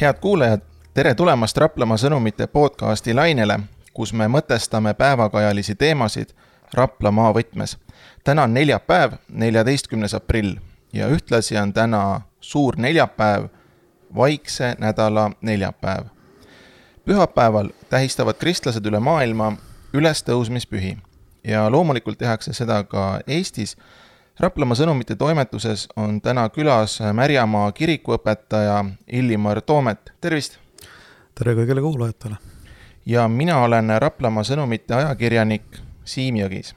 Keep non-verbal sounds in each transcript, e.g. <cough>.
head kuulajad, tere tulemast Raplamaa sõnumite podcasti lainele, kus me mõtestame päevakajalisi teemasid Rapla maavõtmes. täna on neljapäev, neljateistkümnes aprill ja ühtlasi on täna suur neljapäev, vaikse nädala neljapäev. pühapäeval tähistavad kristlased üle maailma ülestõusmispühi ja loomulikult tehakse seda ka Eestis Raplamaa sõnumite toimetuses on täna külas Märjamaa kirikuõpetaja Illimar Toomet, tervist! tere kõigile kuulajatele! ja mina olen Raplamaa sõnumite ajakirjanik Siim Jõgis.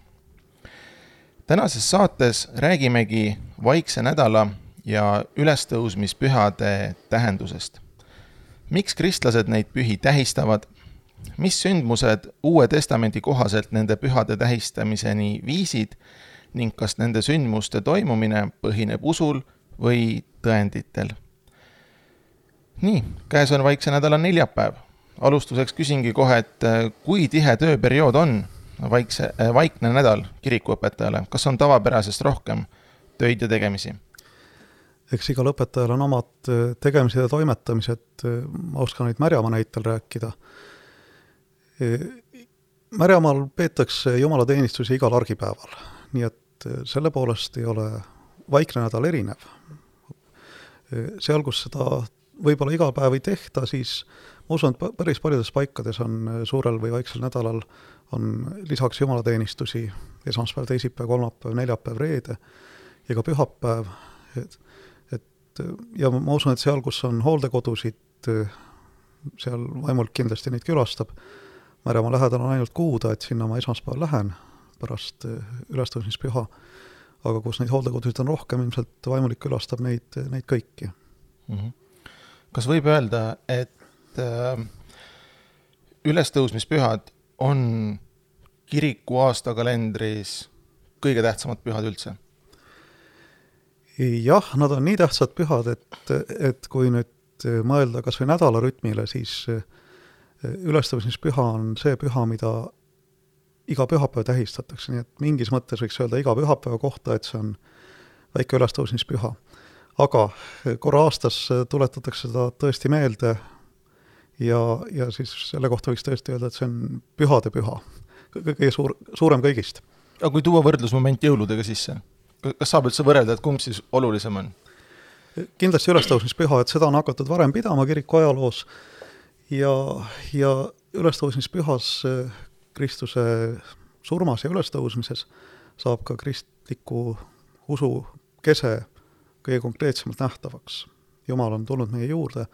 tänases saates räägimegi Vaikse nädala ja ülestõusmispühade tähendusest. miks kristlased neid pühi tähistavad, mis sündmused Uue Testamendi kohaselt nende pühade tähistamiseni viisid ning kas nende sündmuste toimumine põhineb usul või tõenditel. nii, käes on Vaikse nädala neljapäev. alustuseks küsingi kohe, et äh, kui tihe tööperiood on Vaikse, äh, Vaikne nädal kirikuõpetajale, kas on tavapärasest rohkem töid ja tegemisi? eks igal õpetajal on omad äh, tegemised ja toimetamised, ma oskan neid Märjamaa näitel rääkida. Märjamaal peetakse jumalateenistusi igal argipäeval nii et eh, selle poolest ei ole Vaikne nädal erinev. Seal, kus seda võib-olla iga päev ei tehta, siis ma usun, et päris paljudes paikades on eh, suurel või vaiksel nädalal on lisaks jumalateenistusi esmaspäev, teisipäev, kolmapäev, neljapäev, reede ja ka pühapäev, et et ja ma usun, et seal, kus on hooldekodusid, seal vaimult kindlasti neid külastab, Märjamaa lähedal on ainult Kuuda, et sinna ma esmaspäeval lähen pärast eh, ülestõusmispüha, aga kus neid hooldekodusid on rohkem, ilmselt vaimulik külastab neid, neid kõiki mm. -hmm. kas võib öelda, et äh, ülestõusmispühad on kiriku aastakalendris kõige tähtsamad pühad üldse? jah, nad on nii tähtsad pühad, et, et kui nüüd mõelda kas või nädalarütmile, siis eh, ülestõusmispüha on see püha, mida iga pühapäev tähistatakse, nii et mingis mõttes võiks öelda iga pühapäeva kohta, et see on väike ülestõusmispüha. aga korra aastas tuletatakse seda tõesti meelde ja, ja siis selle kohta võiks tõesti öelda, et see on pühade püha, kõige suur, suurem kõigist. aga kui tuua võrdlusmoment jõuludega sisse, kas saab üldse võrrelda, et kumb siis olulisem on? kindlasti ülestõusmispüha, et seda on hakatud varem pidama kiriku ajaloos ja, ja ülestõusmispühas Kristuse surmas ja ülestõusmises saab ka kristliku usu kese kõige konkreetsemalt nähtavaks. Jumal on tulnud meie juurde,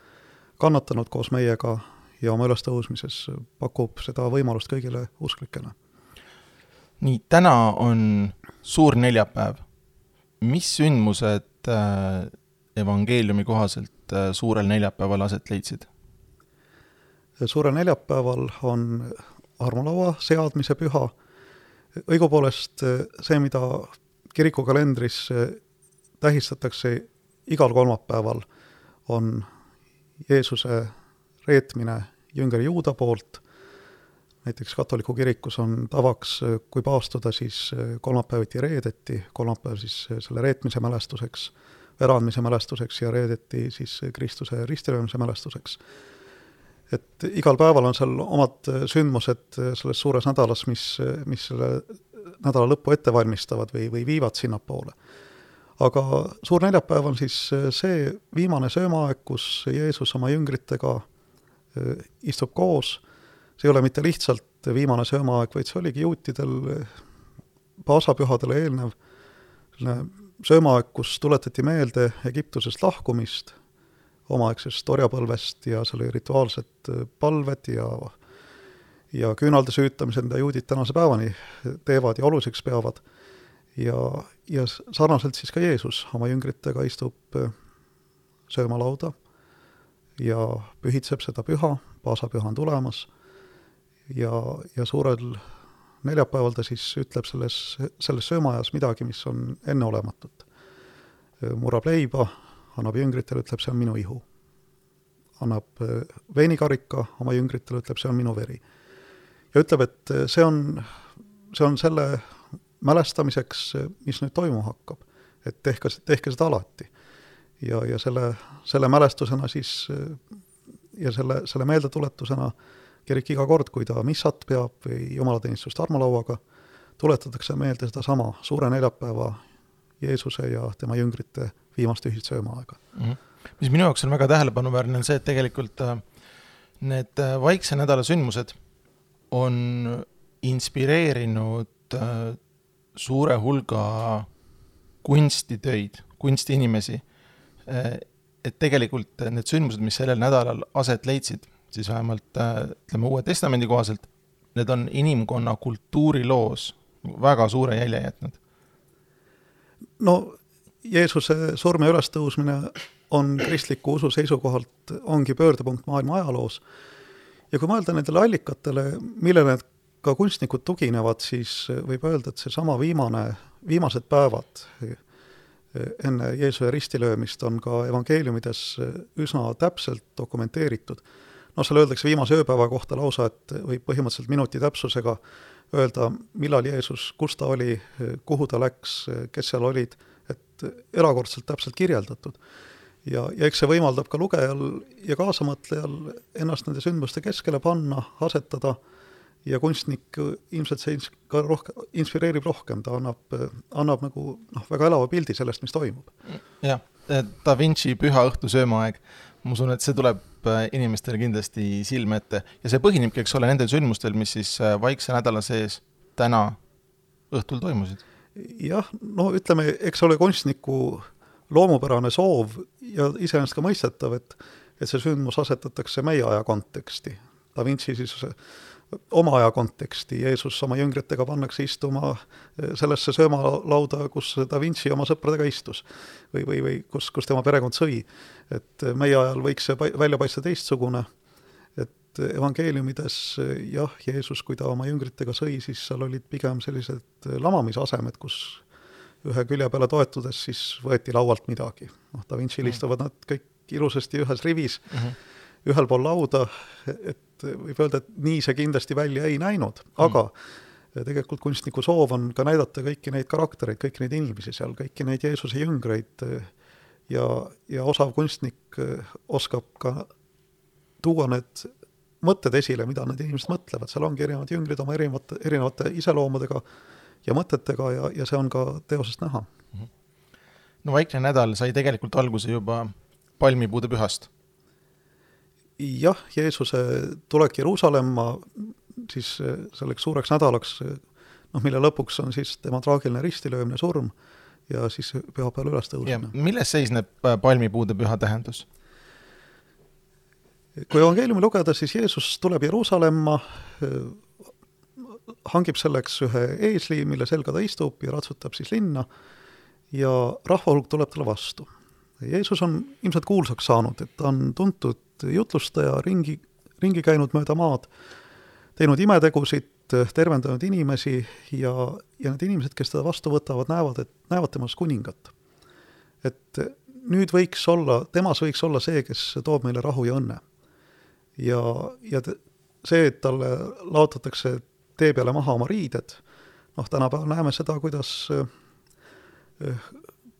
kannatanud koos meiega ja oma ülestõusmises pakub seda võimalust kõigile usklikele. nii, täna on suur neljapäev. mis sündmused äh, evangeeliumi kohaselt äh, suurel neljapäeval aset leidsid? suurel neljapäeval on armulaua seadmise püha, õigupoolest eh, see, mida kirikukalendris eh, tähistatakse igal kolmapäeval, on Jeesuse reetmine jünger Juuda poolt, näiteks katoliku kirikus on tavaks, eh, kui paastuda, siis kolmapäeviti reedeti, kolmapäev siis selle reetmise mälestuseks, vereandmise mälestuseks ja reedeti siis Kristuse ristilöömise mälestuseks et igal päeval on seal omad äh, sündmused äh, selles suures nädalas, mis, äh, mis selle nädala lõppu ette valmistavad või, või viivad sinnapoole. aga suur neljapäev on siis see viimane söömaaeg, kus Jeesus oma jüngritega istub koos, see ei ole mitte lihtsalt viimane söömaaeg, vaid see oligi juutidel paasapühadele eelnev selline söömaaeg, kus tuletati meelde Egiptusest lahkumist omaaegsest orjapõlvest ja seal oli rituaalsed äh, palved ja ja küünalde süütamised, mida juudid tänase päevani teevad ja oluliseks peavad. ja, ja sarnaselt siis ka Jeesus oma jüngritega istub äh, söömalauda ja pühitseb seda püha, paasapüha on tulemas, ja, ja suurel neljapäeval ta siis ütleb selles, selles söömaajas midagi, mis on enneolematut. murrab leiba, annab jüngritele, ütleb, see on minu ihu. annab äh, veinikarika oma jüngritele, ütleb, see on minu veri. ja ütleb, et äh, see on, see on selle mälestamiseks, mis nüüd toimuma hakkab. et tehke, tehke seda alati. ja, ja selle, selle mälestusena siis ja selle, selle meeldetuletusena kirik iga kord, kui ta missat peab või jumalateenistust armulauaga, tuletatakse meelde sedasama suure neljapäeva Jeesuse ja tema jüngrite viimast ühist söömaaega mm. -hmm. mis minu jaoks on väga tähelepanuväärne, on see, et tegelikult äh, need äh, Vaikse nädala sündmused on inspireerinud äh, suure hulga kunstitöid, kunstiinimesi. et tegelikult need sündmused, mis sellel nädalal aset leidsid, siis vähemalt ütleme Uue Testamendi kohaselt, need on inimkonna kultuuriloos väga suure jälje jätnud no Jeesuse surm ja ülestõusmine on kristliku usu seisukohalt, ongi pöördepunkt maailma ajaloos. ja kui mõelda nendele allikatele, millele ka kunstnikud tuginevad, siis võib öelda, et seesama viimane, viimased päevad enne Jeesuse ristilöömist on ka evangeeliumides üsna täpselt dokumenteeritud. noh, seal öeldakse viimase ööpäeva kohta lausa, et võib põhimõtteliselt minuti täpsusega öelda, millal Jeesus, kus ta oli, kuhu ta läks, kes seal olid, et erakordselt täpselt kirjeldatud. ja, ja eks see võimaldab ka lugejal ja kaasamõtlejal ennast nende sündmuste keskele panna, asetada ja kunstnik ilmselt see ins-, ka rohkem, inspireerib rohkem, ta annab, annab nagu noh, väga elava pildi sellest, mis toimub. jah, Da Vinci Püha õhtu söömaaeg, ma usun, et see tuleb äh, inimestele kindlasti silme ette ja see põhinebki, eks ole, nendel sündmustel, mis siis äh, Vaikse nädala sees täna õhtul toimusid. jah, no ütleme, eks ole kunstniku loomupärane soov ja iseenesest ka mõistetav, et et see sündmus asetatakse meie aja konteksti. Da Vinci siis oma aja konteksti, Jeesus oma jüngritega pannakse istuma eh, sellesse söömalauda, kus Da Vinci oma sõpradega istus. või, või, või kus, kus tema perekond sõi. et eh, meie ajal võiks see välja paista teistsugune, et evangeeliumides eh, jah, Jeesus, kui ta oma jüngritega sõi, siis seal olid pigem sellised lamamisasemed, kus ühe külje peale toetudes siis võeti laualt midagi. noh, Da Vinci'l mm. istuvad nad kõik ilusasti ühes rivis mm, -hmm. ühel pool lauda, et et võib öelda, et nii see kindlasti välja ei näinud, aga mm. tegelikult kunstniku soov on ka näidata kõiki neid karaktereid, kõiki neid inimesi seal, kõiki neid Jeesuse jüngreid ja, ja osav kunstnik oskab ka tuua need mõtted esile, mida need inimesed mõtlevad, seal ongi erinevad jüngrid oma erinevate, erinevate iseloomudega ja mõtetega ja, ja see on ka teosest näha. Mhm. no Vaikne nädal sai tegelikult alguse juba palmipuude pühast jah, Jeesuse tulek Jeruusalemma siis eh, selleks suureks nädalaks, eh, noh, mille lõpuks on siis tema traagiline ristilöömine, surm ja siis pühapäeval ülestõusmine. milles seisneb äh, palmipuude püha tähendus? kui evangeeliumi lugeda, siis Jeesus tuleb Jeruusalemma, eh, hangib selleks ühe eesli, mille selga ta istub ja ratsutab siis linna ja rahvahulk tuleb talle vastu. Jeesus on ilmselt kuulsaks saanud, et ta on tuntud jutlustaja, ringi, ringi käinud mööda maad, teinud imetegusid, tervendanud inimesi ja, ja need inimesed, kes teda vastu võtavad, näevad, et näevad temas kuningat. et nüüd võiks olla, temas võiks olla see, kes toob meile rahu ja õnne. ja, ja see, et talle laotatakse tee peale maha oma riided, noh, tänapäeval näeme seda, kuidas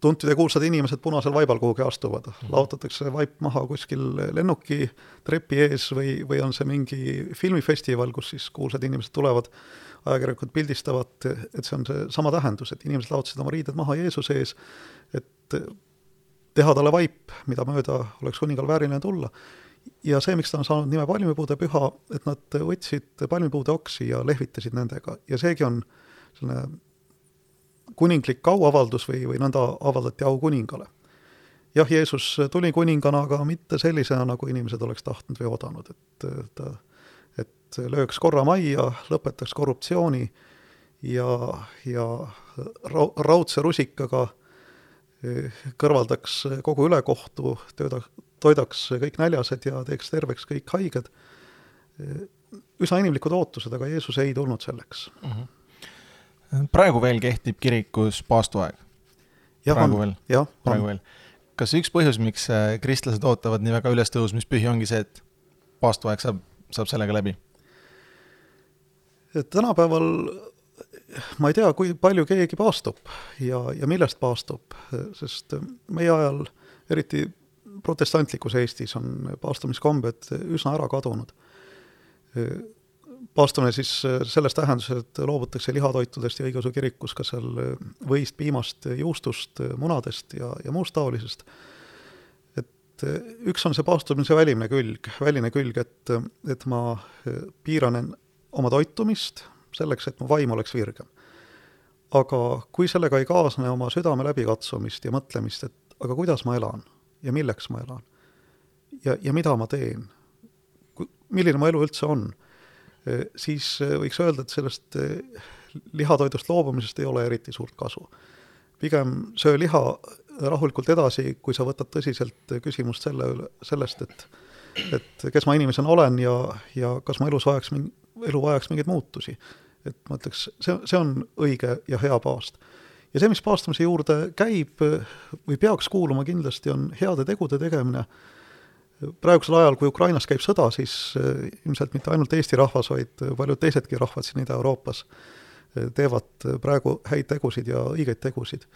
tuntud ja kuulsad inimesed punasel vaibal kuhugi astuvad, mhm. laotatakse vaip maha kuskil lennuki trepi ees või, või on see mingi filmifestival, kus siis kuulsad inimesed tulevad, ajakirjanikud pildistavad, et see on see sama tähendus, et inimesed laotasid oma riided maha Jeesuse ees, et teha talle vaip, mida mööda oleks kuningal vääriline tulla. ja see, miks ta on saanud nime palmipuude püha, et nad võtsid palmipuude oksi ja lehvitasid nendega ja seegi on selline kuninglik auavaldus või, või nõnda avaldati au kuningale. jah, Jeesus tuli kuningana, aga mitte sellisena, nagu inimesed oleks tahtnud või oodanud, et ta, et lööks korra majja, lõpetaks korruptsiooni ja, ja ra-, raudse rusikaga eh, kõrvaldaks kogu ülekohtu, tööda, toidaks kõik näljased ja teeks terveks kõik haiged. Eh, üsna inimlikud ootused, aga Jeesus ei tulnud selleks mm. -hmm praegu veel kehtib kirikus paastuaeg? praegu veel? praegu veel. kas üks põhjus, miks äh, kristlased ootavad nii väga ülestõusmispühi, ongi see, et paastuaeg saab, saab sellega läbi? tänapäeval ma ei tea, kui palju keegi paastub ja, ja millest paastub, sest meie ajal, eriti protestantlikus Eestis on paastumiskombed üsna ära kadunud. Paastumine siis selles tähenduses, et loobutakse lihatoitudest ja õigeusu kirikus ka seal võist, piimast, juustust, munadest ja, ja muust taolisest. et üks on see paastumise välimine külg, väline külg, et, et ma piiran oma toitumist selleks, et mu vaim oleks virgem. aga kui sellega ei kaasne oma südame läbikatsumist ja mõtlemist, et aga kuidas ma elan ja milleks ma elan ja, ja mida ma teen, milline mu elu üldse on, siis võiks öelda, et sellest lihatoidust loobumisest ei ole eriti suurt kasu. pigem söö liha rahulikult edasi, kui sa võtad tõsiselt küsimust selle üle, sellest, et et kes ma inimesena olen ja, ja kas mu elus vajaks, elu vajaks mingeid muutusi et ma ütleks, see, see on õige ja hea paast. ja see, mis paastamise juurde käib või peaks kuuluma kindlasti, on heade tegude tegemine. Praegusel ajal, kui Ukrainas käib sõda, siis eh, ilmselt mitte ainult Eesti rahvas, vaid paljud teisedki rahvad siin Ida-Euroopas eh, teevad praegu häid tegusid ja õigeid tegusid.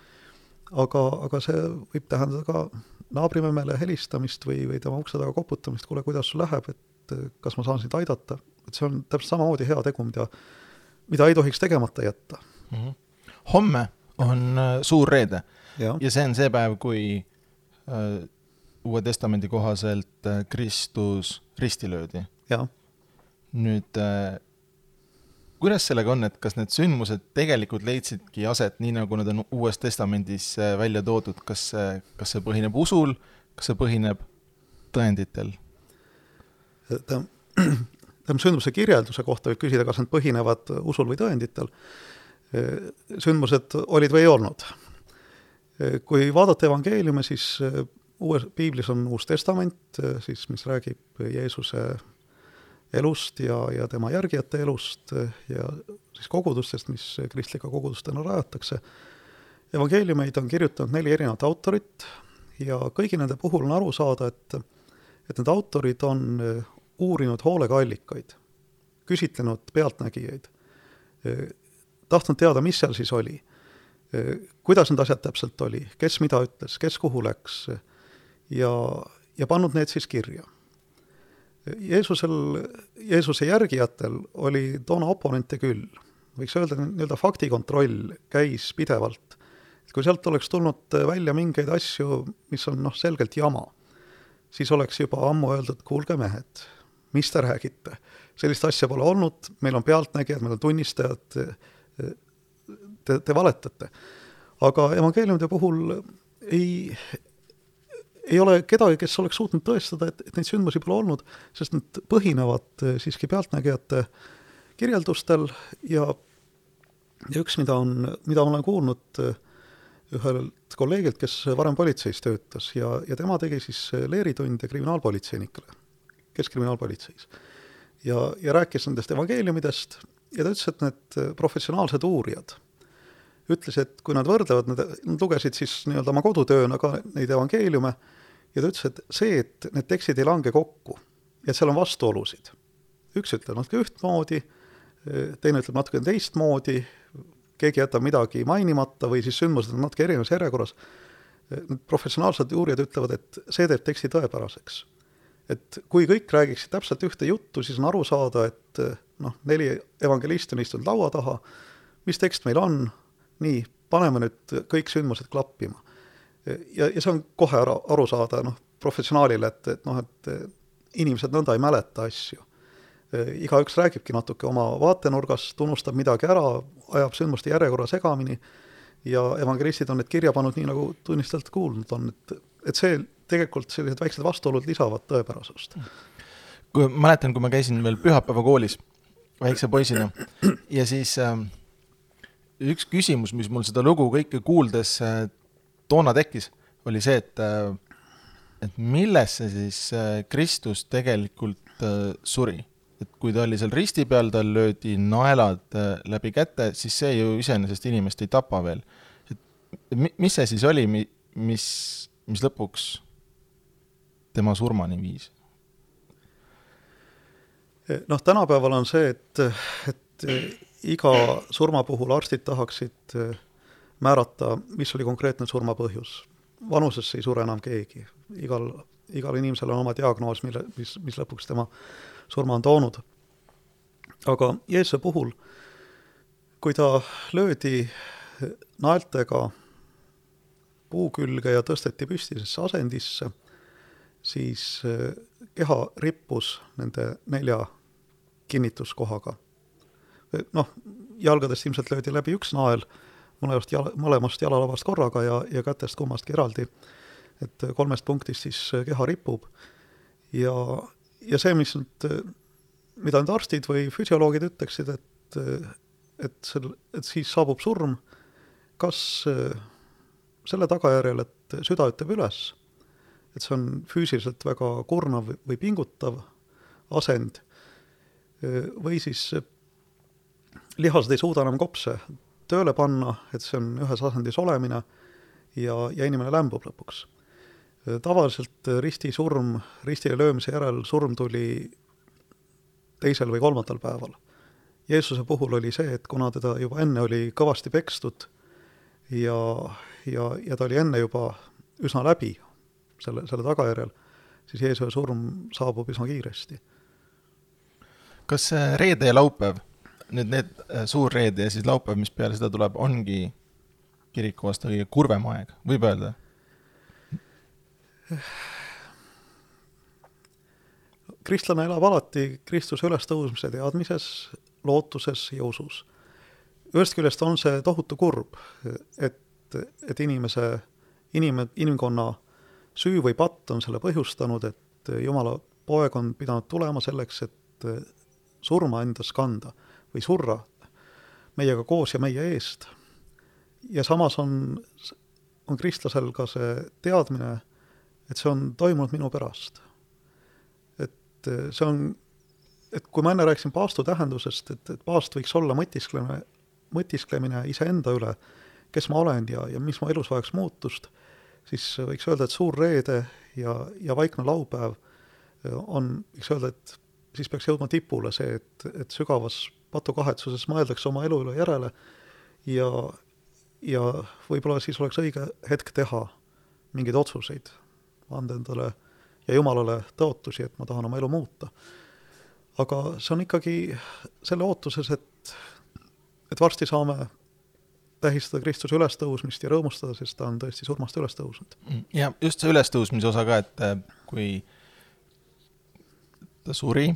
aga, aga see võib tähendada ka naabrimemmele helistamist või, või tema ukse taga koputamist, kuule, kuidas sul läheb, et eh, kas ma saan sind aidata, et see on täpselt samamoodi hea tegu, mida mida ei tohiks tegemata jätta mm. -hmm. homme on suur reede ja. ja see on see päev, kui äh, Uue Testamendi kohaselt äh, Kristus risti löödi. nüüd äh, kuidas sellega on, et kas need sündmused tegelikult leidsidki aset nii, nagu nad on Uues Testamendis äh, välja toodud, kas kas see põhineb usul, kas see põhineb tõenditel? tähendab, <clears throat> sündmuse kirjelduse kohta võib küsida, kas nad põhinevad usul või tõenditel. sündmused olid või ei olnud. kui vaadata evangeeliume, siis uues piiblis on Uus Testament, siis mis räägib Jeesuse elust ja, ja tema järgijate elust ja siis kogudustest, mis kristlike kogudustena rajatakse. evangeeliumeid on kirjutanud neli erinevat autorit ja kõigi nende puhul on aru saada, et et need autorid on uurinud hoolega allikaid, küsitlenud pealtnägijaid, tahtnud teada, mis seal siis oli, kuidas need asjad täpselt oli, kes mida ütles, kes kuhu läks ja, ja pannud need siis kirja. Jeesusel, Jeesuse järgijatel oli toona oponente küll, võiks öelda, nii-öelda faktikontroll käis pidevalt. kui sealt oleks tulnud välja mingeid asju, mis on noh, selgelt jama, siis oleks juba ammu öeldud, kuulge mehed, mis te räägite? sellist asja pole olnud, meil on pealtnägijad, meil on tunnistajad, te, te valetate. aga evangeeliumide puhul ei, ei ole kedagi, kes oleks suutnud tõestada, et, et neid sündmusi pole olnud, sest need põhinevad siiski pealtnägijate kirjeldustel ja ja üks, mida on, mida ma olen kuulnud ühelt kolleegilt, kes varem politseis töötas ja, ja tema tegi siis leeritunde kriminaalpolitseinikele Keskkriminaalpolitseis. ja, ja rääkis nendest evangeeliumidest ja ta ütles, et need professionaalsed uurijad ütles, et kui nad võrdlevad, nad lugesid siis nii-öelda oma kodutööna ka neid evangeeliume ja ta ütles, et see, et need tekstid ei lange kokku ja et seal on vastuolusid. üks ütleb natuke ühtmoodi, teine ütleb natuke teistmoodi, keegi jätab midagi mainimata või siis sündmused on natuke erinevas järjekorras, need professionaalsed uurijad ütlevad, et see teeb teksti tõepäraseks et kui kõik räägiksid täpselt ühte juttu, siis on aru saada, et noh, neli evangelisti on istunud laua taha, mis tekst meil on, nii, paneme nüüd kõik sündmused klappima. Ja, ja see on kohe ära, aru saada noh, professionaalile, et, et noh, et inimesed nõnda ei mäleta asju. igaüks räägibki natuke oma vaatenurgast, unustab midagi ära, ajab sündmuste järjekorra segamini ja evangelistid on need kirja pannud nii, nagu tunnistajalt kuulnud on, et, et see tegelikult sellised väiksed vastuolud lisavad tõepärasust. kui mäletan, kui ma käisin veel pühapäevakoolis väikse poisina ja siis äh, üks küsimus, mis mul seda lugu kõike kuuldes äh, toona tekkis, oli see, et äh, et millesse siis äh, Kristus tegelikult äh, suri. et kui ta oli seal risti peal, tal löödi naelad äh, läbi käte, siis see ju iseenesest inimest ei tapa veel. et mis see siis oli, mis, mis lõpuks tema surmani viis? noh, tänapäeval on see, et, et iga surma puhul arstid tahaksid määrata, mis oli konkreetne surma põhjus. vanusesse ei sure enam keegi, igal, igal inimesel on oma diagnoos, mille, mis, mis lõpuks tema surma on toonud. aga Jeesuse puhul, kui ta löödi naeltega puu külge ja tõsteti püstisesse asendisse, siis eh, keha rippus nende nelja kinnituskohaga. noh, jalgadest ilmselt löödi läbi üks nael, mõlemast jala, mõlemast jalalavast korraga ja, ja kätest kummastki eraldi. et kolmest punktist siis keha ripub ja, ja see, mis nüüd, mida nüüd arstid või füsioloogid ütleksid, et, et sel, et siis saabub surm, kas selle tagajärjel, et süda ütleb üles, et see on füüsiliselt väga kurnav või pingutav asend, või siis lihased ei suuda enam kopse tööle panna, et see on ühes asendis olemine ja, ja inimene lämbub lõpuks. tavaliselt risti surm, ristile löömise järel surm tuli teisel või kolmandal päeval. Jeesuse puhul oli see, et kuna teda juba enne oli kõvasti pekstud ja, ja, ja ta oli enne juba üsna läbi selle, selle tagajärjel, siis Jeesuse surm saabub üsna kiiresti. kas reede ja laupäev nüüd need äh, suur reede ja siis laupäev, mis peale seda tuleb, ongi kiriku aasta kõige kurvem aeg, võib öelda? kristlane elab alati Kristuse ülestõusmise teadmises, lootuses ja usus. ühest küljest on see tohutu kurb, et, et inimese, inim-, inimkonna süü või patt on selle põhjustanud, et Jumala poeg on pidanud tulema selleks, et surma endas kanda või surra meiega koos ja meie eest. ja samas on, on kristlasel ka see teadmine, et see on toimunud minu pärast. et eh, see on, et kui ma enne rääkisin paastu tähendusest, et, et paast võiks olla mõtisklemine, mõtisklemine iseenda üle, kes ma olen ja, ja mis mu elus vajaks muutust, siis võiks öelda, et suur reede ja, ja vaikne laupäev eh, on, võiks öelda, et siis peaks jõudma tipule see, et, et sügavas patukahetsuses mõeldakse oma elu üle järele ja, ja võib-olla siis oleks õige hetk teha mingeid otsuseid, anda endale ja Jumalale tõotusi, et ma tahan oma elu muuta. aga see on ikkagi selle ootuses, et, et varsti saame tähistada Kristuse ülestõusmist ja rõõmustada, sest ta on tõesti surmast üles tõusnud. ja just see ülestõusmise osa ka, et äh, kui ta suri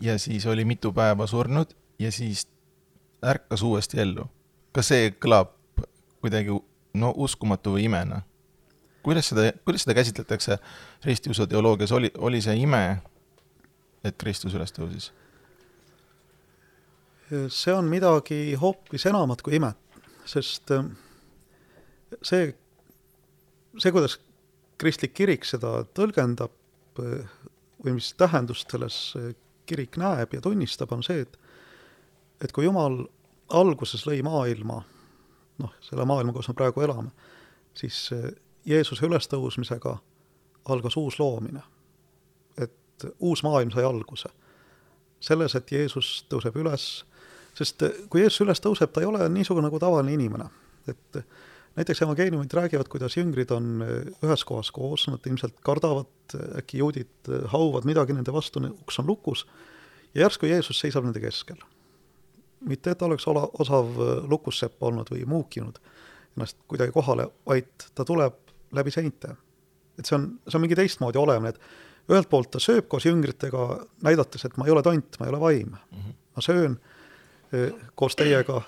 ja siis oli mitu päeva surnud ja siis ärkas uuesti ellu. kas see kõlab kuidagi no uskumatu või imena? kuidas seda, kuidas seda käsitletakse ristiusu teoloogias, oli, oli see ime, et Kristus üles tõusis? see on midagi hoopis enamat kui imet, sest äh, see, see, kuidas kristlik kirik seda tõlgendab äh, või mis tähendust selles äh, kirik näeb ja tunnistab, on see, et et kui Jumal alguses lõi maailma, noh, selle maailma, kus me praegu elame, siis eh, Jeesuse ülestõusmisega algas uus loomine. et uus maailm sai alguse. selles, et Jeesus tõuseb üles, sest eh, kui Jeesus üles tõuseb, ta ei ole niisugune nagu tavaline inimene, et näiteks evangeeliumid räägivad, kuidas jüngrid on eh, ühes kohas koos, nad ilmselt kardavad, eh, äkki juudid eh, hauvad midagi nende vastu, uks on lukus, ja järsku Jeesus seisab nende keskel. mitte, et ta oleks ola-, osav lukussepp olnud või muukinud ennast kuidagi kohale, vaid ta tuleb läbi seinte. et see on, see on mingi teistmoodi olemine, et ühelt poolt ta sööb koos jüngritega, näidates, et ma ei ole tont, ma ei ole vaim mm. -hmm. ma söön koos teiega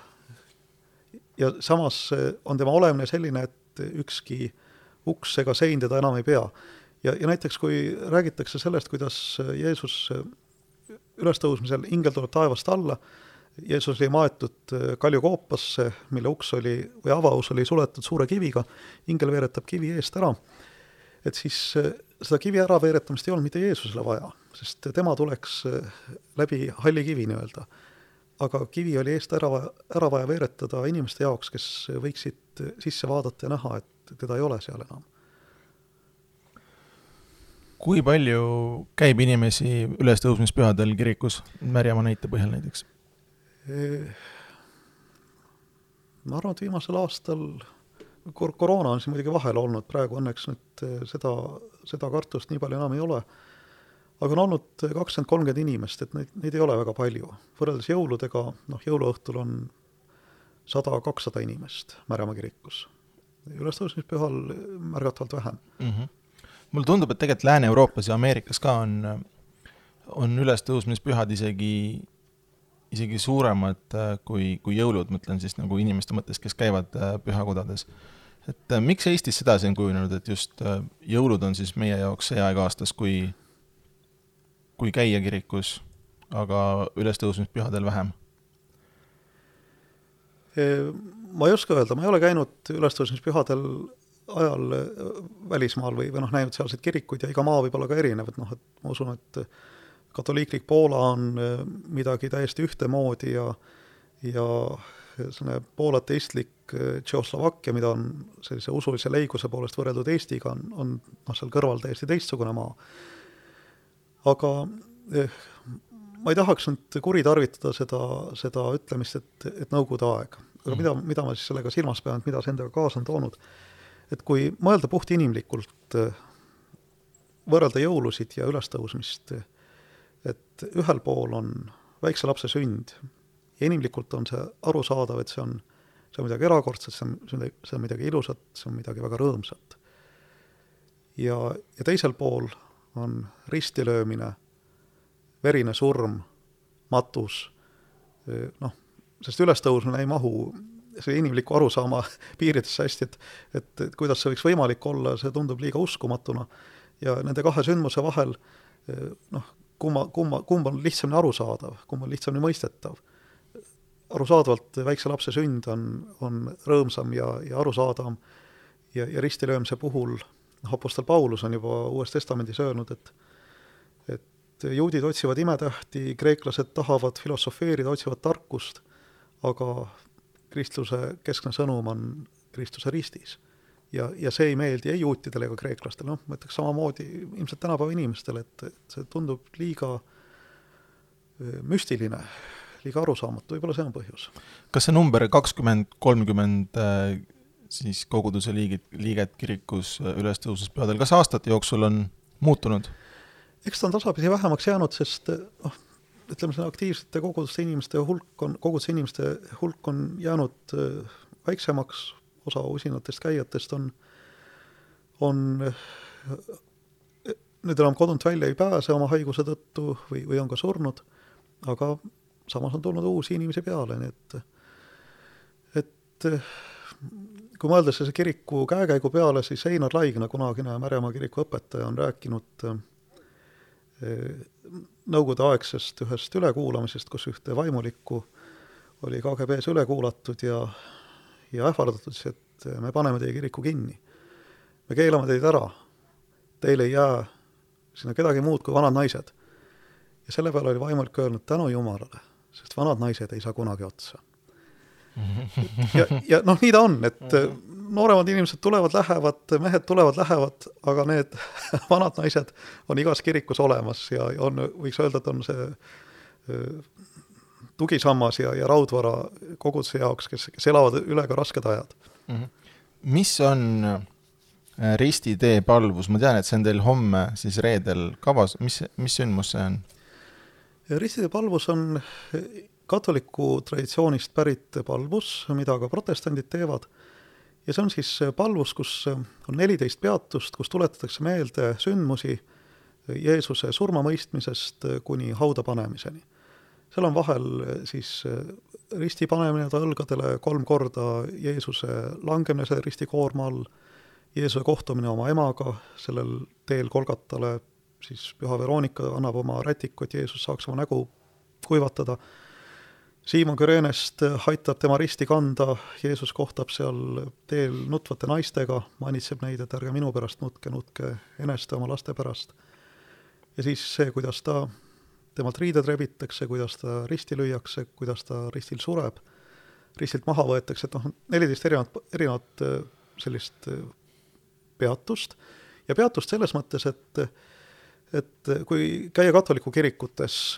ja samas eh, on tema olemine selline, et ükski uks ega sein teda enam ei pea. ja, ja näiteks kui räägitakse sellest, kuidas Jeesus eh, ülestõusmisel, ingel tuleb taevast alla, Jeesus oli maetud eh, kaljukoopasse, mille uks oli, või avaus oli suletud suure kiviga, ingel veeretab kivi eest ära, et siis seda kivi äraveeretamist ei olnud mitte Jeesusele vaja, sest tema tuleks läbi halli kivi nii-öelda aga kivi oli eest ära, ära vaja veeretada inimeste jaoks, kes võiksid sisse vaadata ja näha, et teda ei ole seal enam. kui palju käib inimesi ülestõusmispühadel kirikus, Märjamaa näite põhjal näiteks? ma arvan, et viimasel aastal kor-, koroona on siin muidugi vahel olnud, praegu õnneks nüüd seda, seda kartust nii palju enam ei ole, aga on olnud kakskümmend, kolmkümmend inimest, et neid, neid ei ole väga palju. võrreldes jõuludega, noh, jõuluõhtul on sada, kakssada inimest Märjamaa kirikus. ülestõusmispühal märgatavalt vähem mm. -hmm. mulle tundub, et tegelikult Lääne-Euroopas ja Ameerikas ka on, on ülestõusmispühad isegi, isegi suuremad äh, kui, kui jõulud, mõtlen siis nagu inimeste mõttes, kes käivad äh, pühakodades. et äh, miks Eestis sedasi on kujunenud, et just jõulud on siis meie jaoks see aeg aastas, kui, kui käia kirikus, aga ülestõusmispühadel vähem? ma ei oska öelda, ma ei ole käinud ülestõusmispühadel ajal äh, välismaal või, või noh, näinud sealseid kirikuid ja iga maa võib olla ka erinev, et noh, et ma usun, et katoliiklik Poola on äh, midagi täiesti ühtemoodi ja ja selline Poola ateistlik äh, Tšehhoslovakkia, mida on sellise usulise leiguse poolest võrreldud Eestiga, on, on noh, seal kõrval täiesti teistsugune maa. Aga eh, ma ei tahaks nüüd kuritarvitada seda, seda ütlemist, et, et Nõukogude aeg. aga mida, mida ma siis sellega silmas pean, mida see endaga kaasa on toonud? et kui mõelda puhtinimlikult, võrrelda jõulusid ja ülestõusmist, et ühel pool on väikse lapse sünd ja inimlikult on see arusaadav, et see on, see on midagi erakordset, see on, see on midagi ilusat, see on midagi väga rõõmsat. ja, ja teisel pool on ristilöömine verine surm, matus, noh, sest ülestõusmine ei mahu see inimliku arusaama <laughs> piiridesse hästi, et et, et kuidas see võiks võimalik olla, see tundub liiga uskumatuna. ja nende kahe sündmuse vahel noh, kumma, kumma, kumb on lihtsamini arusaadav, kumb on lihtsamini mõistetav. arusaadavalt väikse lapse sünd on, on rõõmsam ja, ja arusaadavam ja, ja ristilöömise puhul noh, Apostel Paulus on juba Uues Testamendis öelnud, et et juudid otsivad imetähti, kreeklased tahavad filosofeerida, otsivad tarkust, aga kristluse keskne sõnum on Kristuse ristis. ja, ja see ei meeldi ei juutidele ega kreeklastele, noh, ma ütleks samamoodi ilmselt tänapäeva inimestele, et, et see tundub liiga müstiline, liiga arusaamatu, võib-olla see on põhjus. kas see number kakskümmend, kolmkümmend äh, siis koguduse liigid, liiget kirikus äh, ülestõusmispühadel, kas aastate jooksul on muutunud? eks ta on tasapisi vähemaks jäänud, sest noh, ütleme, see aktiivsete koguduste inimeste hulk on, koguduse inimeste hulk on jäänud äh, väiksemaks, osa usinatest käijatest on, on äh, nüüd enam kodunt välja ei pääse oma haiguse tõttu või, või on ka surnud, aga samas on tulnud uusi inimesi peale, nii et et kui mõelda selle kiriku käekäigu peale, siis Einar Laigna, kunagine Märjamaa kiriku õpetaja, on rääkinud äh, nõukogudeaegsest ühest ülekuulamisest, kus ühte vaimulikku oli KGB-s üle kuulatud ja, ja ähvardatud siis, et me paneme teie kiriku kinni. me keelame teid ära, teil ei jää sinna kedagi muud kui vanad naised. ja selle peale oli vaimulik öelnud tänu jumalale, sest vanad naised ei saa kunagi otsa. Ja, ja noh, nii ta on, et nooremad inimesed tulevad, lähevad, mehed tulevad, lähevad, aga need <laughs> vanad naised on igas kirikus olemas ja on, võiks öelda, et on see tugisammas ja, ja raudvara koguduse jaoks, kes, kes elavad üle ka rasked ajad mm. -hmm. mis on äh, ristitee palvus, ma tean, et see on teil homme siis reedel kavas, mis, mis sündmus see on? ristitee palvus on katoliku traditsioonist pärit palvus, mida ka protestandid teevad ja see on siis palvus, kus on neliteist peatust, kus tuletatakse meelde sündmusi Jeesuse surmamõistmisest kuni hauda panemiseni. seal on vahel siis risti panemine ta õlgadele kolm korda, Jeesuse langemine selle ristikoorma all, Jeesuse kohtumine oma emaga sellel teel Kolgatale, siis Püha Veronika annab oma rätiku, et Jeesus saaks oma nägu kuivatada Siimon Kürenest aitab tema risti kanda, Jeesus kohtab seal teel nutvate naistega, manitseb neid, et ärge minu pärast nutke, nutke eneste oma laste pärast. ja siis see, kuidas ta, temalt riided rebitakse, kuidas ta risti lüüakse, kuidas ta ristil sureb, ristilt maha võetakse, et noh, neliteist erinevat, erinevat äh, sellist äh, peatust ja peatust selles mõttes, et et kui käia katoliku kirikutes,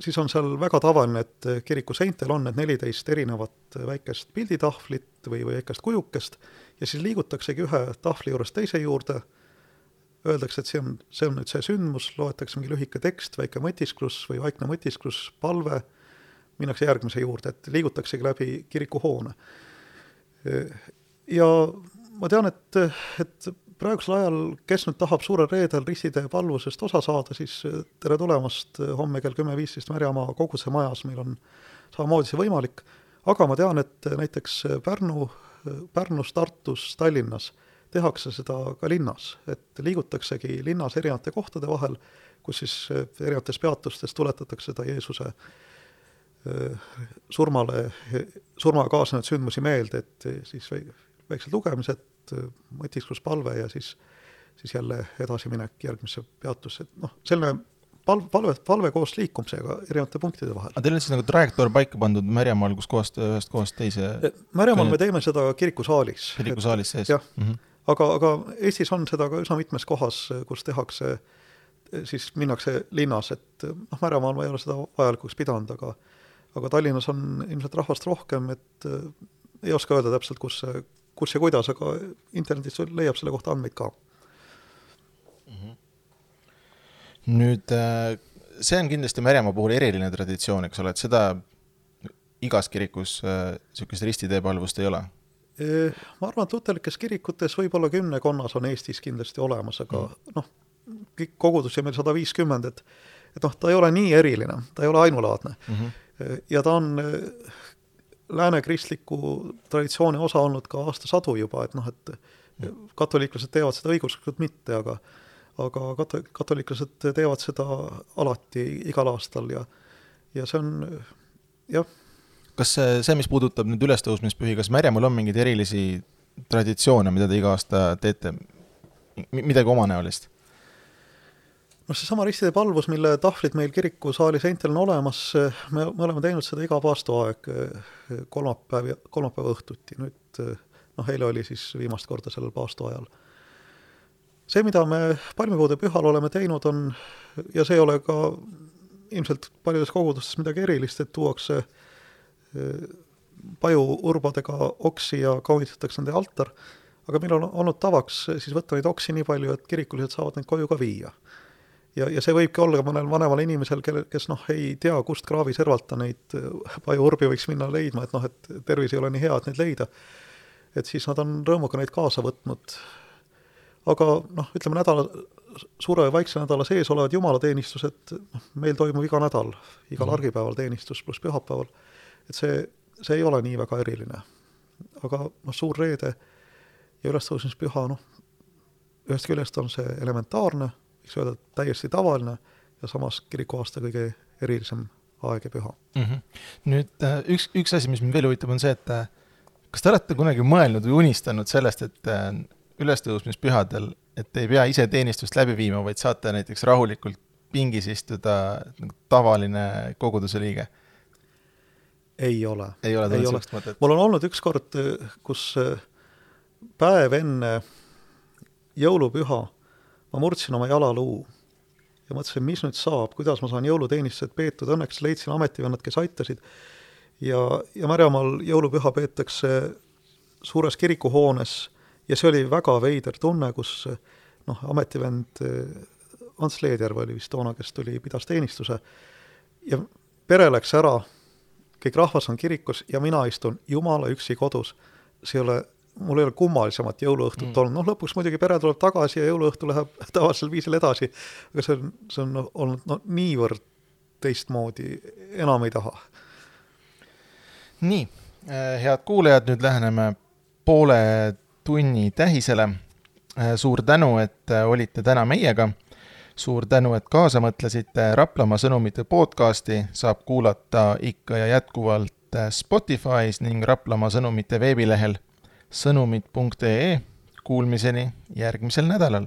siis on seal väga tavaline, et kiriku seintel on need neliteist erinevat väikest pilditahvlit või, või väikest kujukest ja siis liigutaksegi ühe tahvli juurest teise juurde, öeldakse, et see on, see on nüüd see sündmus, loetakse mingi lühike tekst, väike mõtisklus või vaikne mõtisklus, palve, minnakse järgmise juurde, et liigutaksegi läbi kirikuhoone. ja ma tean, et, et praegusel ajal, kes nüüd tahab suurel reedel ristitee palvusest osa saada, siis tere tulemast homme kell kümme viisteist Märjamaa koguse majas, meil on samamoodi see võimalik, aga ma tean, et näiteks Pärnu, Pärnus, Tartus, Tallinnas tehakse seda ka linnas, et liigutaksegi linnas erinevate kohtade vahel, kus siis erinevates peatustes tuletatakse seda Jeesuse surmale, surmaga kaasnenud sündmusi meelde, et siis väiksed lugemised, mõtiskluspalve ja siis, siis jälle edasiminek järgmisse peatusse, et noh, selline palv, palve, palve koos liikumisega erinevate punktide vahel. aga teil on siis nagu trajektoor paika pandud Märjamaal, kus kohast, ühest kohast teise? Märjamaal me teeme seda kirikusaalis. kirikusaalis sees? jah mm, -hmm. aga, aga Eestis on seda ka üsna mitmes kohas, kus tehakse, siis minnakse linnas, et noh, Märjamaal ma ei ole seda vajalikuks pidanud, aga aga Tallinnas on ilmselt rahvast rohkem, et ei oska öelda täpselt, kus see kus ja kuidas, aga internetist leiab selle kohta andmeid ka mm. -hmm. nüüd äh, see on kindlasti Märjamaa puhul eriline traditsioon, eks ole, et seda igas kirikus niisugust äh, ristiteepalvust ei ole? Ma arvan, et luterlikes kirikutes võib-olla kümnekonnas on Eestis kindlasti olemas, aga mm. noh, kõik kogudusi on meil sada viiskümmend, et et noh, ta ei ole nii eriline, ta ei ole ainulaadne mm. -hmm. ja ta on lääne kristliku traditsiooni osa olnud ka aastasadu juba, et noh, et katoliiklased teevad seda õiguslikult mitte, aga aga kato-, katoliiklased teevad seda alati igal aastal ja ja see on jah. kas see, see, mis puudutab nüüd ülestõusmispühi, kas Märjamaal on mingeid erilisi traditsioone, mida te iga aasta teete, midagi omanäolist? Noh, seesama ristide palvus, mille tahvlid meil kirikusaali seintel on olemas, me, me oleme teinud seda iga paastoaeg kolmapäev, kolmapäeva õhtuti, nüüd noh, eile oli siis viimast korda sellel paastoajal. see, mida me palmipuude pühal oleme teinud, on, ja see ei ole ka ilmselt paljudes kogudustes midagi erilist, et tuuakse pajuurbadega oksi ja kaunitatakse nende altar, aga meil on olnud tavaks siis võtta neid oksi nii palju, et kirikulised saavad neid koju ka viia ja, ja see võibki olla mõnel vanemal inimesel, kelle, kes noh, ei tea, kust kraavi servalt ta neid pajuurbi võiks minna leidma, et noh, et tervis ei ole nii hea, et neid leida. et siis nad on rõõmuga neid kaasa võtnud. aga noh, ütleme nädala, suure ja vaikse nädala sees olevad jumalateenistused, noh, meil toimub iga nädal, igal mm. argipäeval teenistus pluss pühapäeval, et see, see ei ole nii väga eriline. aga noh, suur reede ja ülestõusmispüha, noh, ühest küljest on see elementaarne võiks öelda, täiesti tavaline ja samas kirikuaasta kõige erilisem aeg ja püha mm. -hmm. nüüd äh, üks, üks asi, mis mind veel huvitab, on see, et äh, kas te olete kunagi mõelnud või unistanud sellest, et äh, ülestõusmispühadel, et ei pea ise teenistust läbi viima, vaid saate näiteks rahulikult pingis istuda nagu tavaline koguduse liige? ei ole. ei ole tulnud sellist mõtet? mul on olnud üks kord, kus päev enne jõulupüha ma murdsin oma jalaluu ja mõtlesin, mis nüüd saab, kuidas ma saan jõuluteenistused peetud, õnneks leidsin ametivennad, kes aitasid. Ja, ja Märjamaal jõulupüha peetakse suures kirikuhoones ja see oli väga veider tunne, kus noh, ametivend Ants Leedjärv oli vist toona, kes tuli, pidas teenistuse. Ja pere läks ära, kõik rahvas on kirikus ja mina istun jumala üksi kodus. see ei ole mul ei ole kummalisemat jõuluõhtut mm. olnud, noh lõpuks muidugi pere tuleb tagasi ja jõuluõhtu läheb <laughs> tavalisel viisil edasi, aga see on, see on olnud no niivõrd teistmoodi, enam ei taha. nii, äh, head kuulajad, nüüd läheneme poole tunni tähisele. Äh, suur tänu, et äh, olite täna meiega. suur tänu, et kaasa mõtlesite, Raplamaa sõnumite podcasti saab kuulata ikka ja jätkuvalt Spotify's ning Raplamaa sõnumite veebilehel sõnumid.ee, kuulmiseni järgmisel nädalal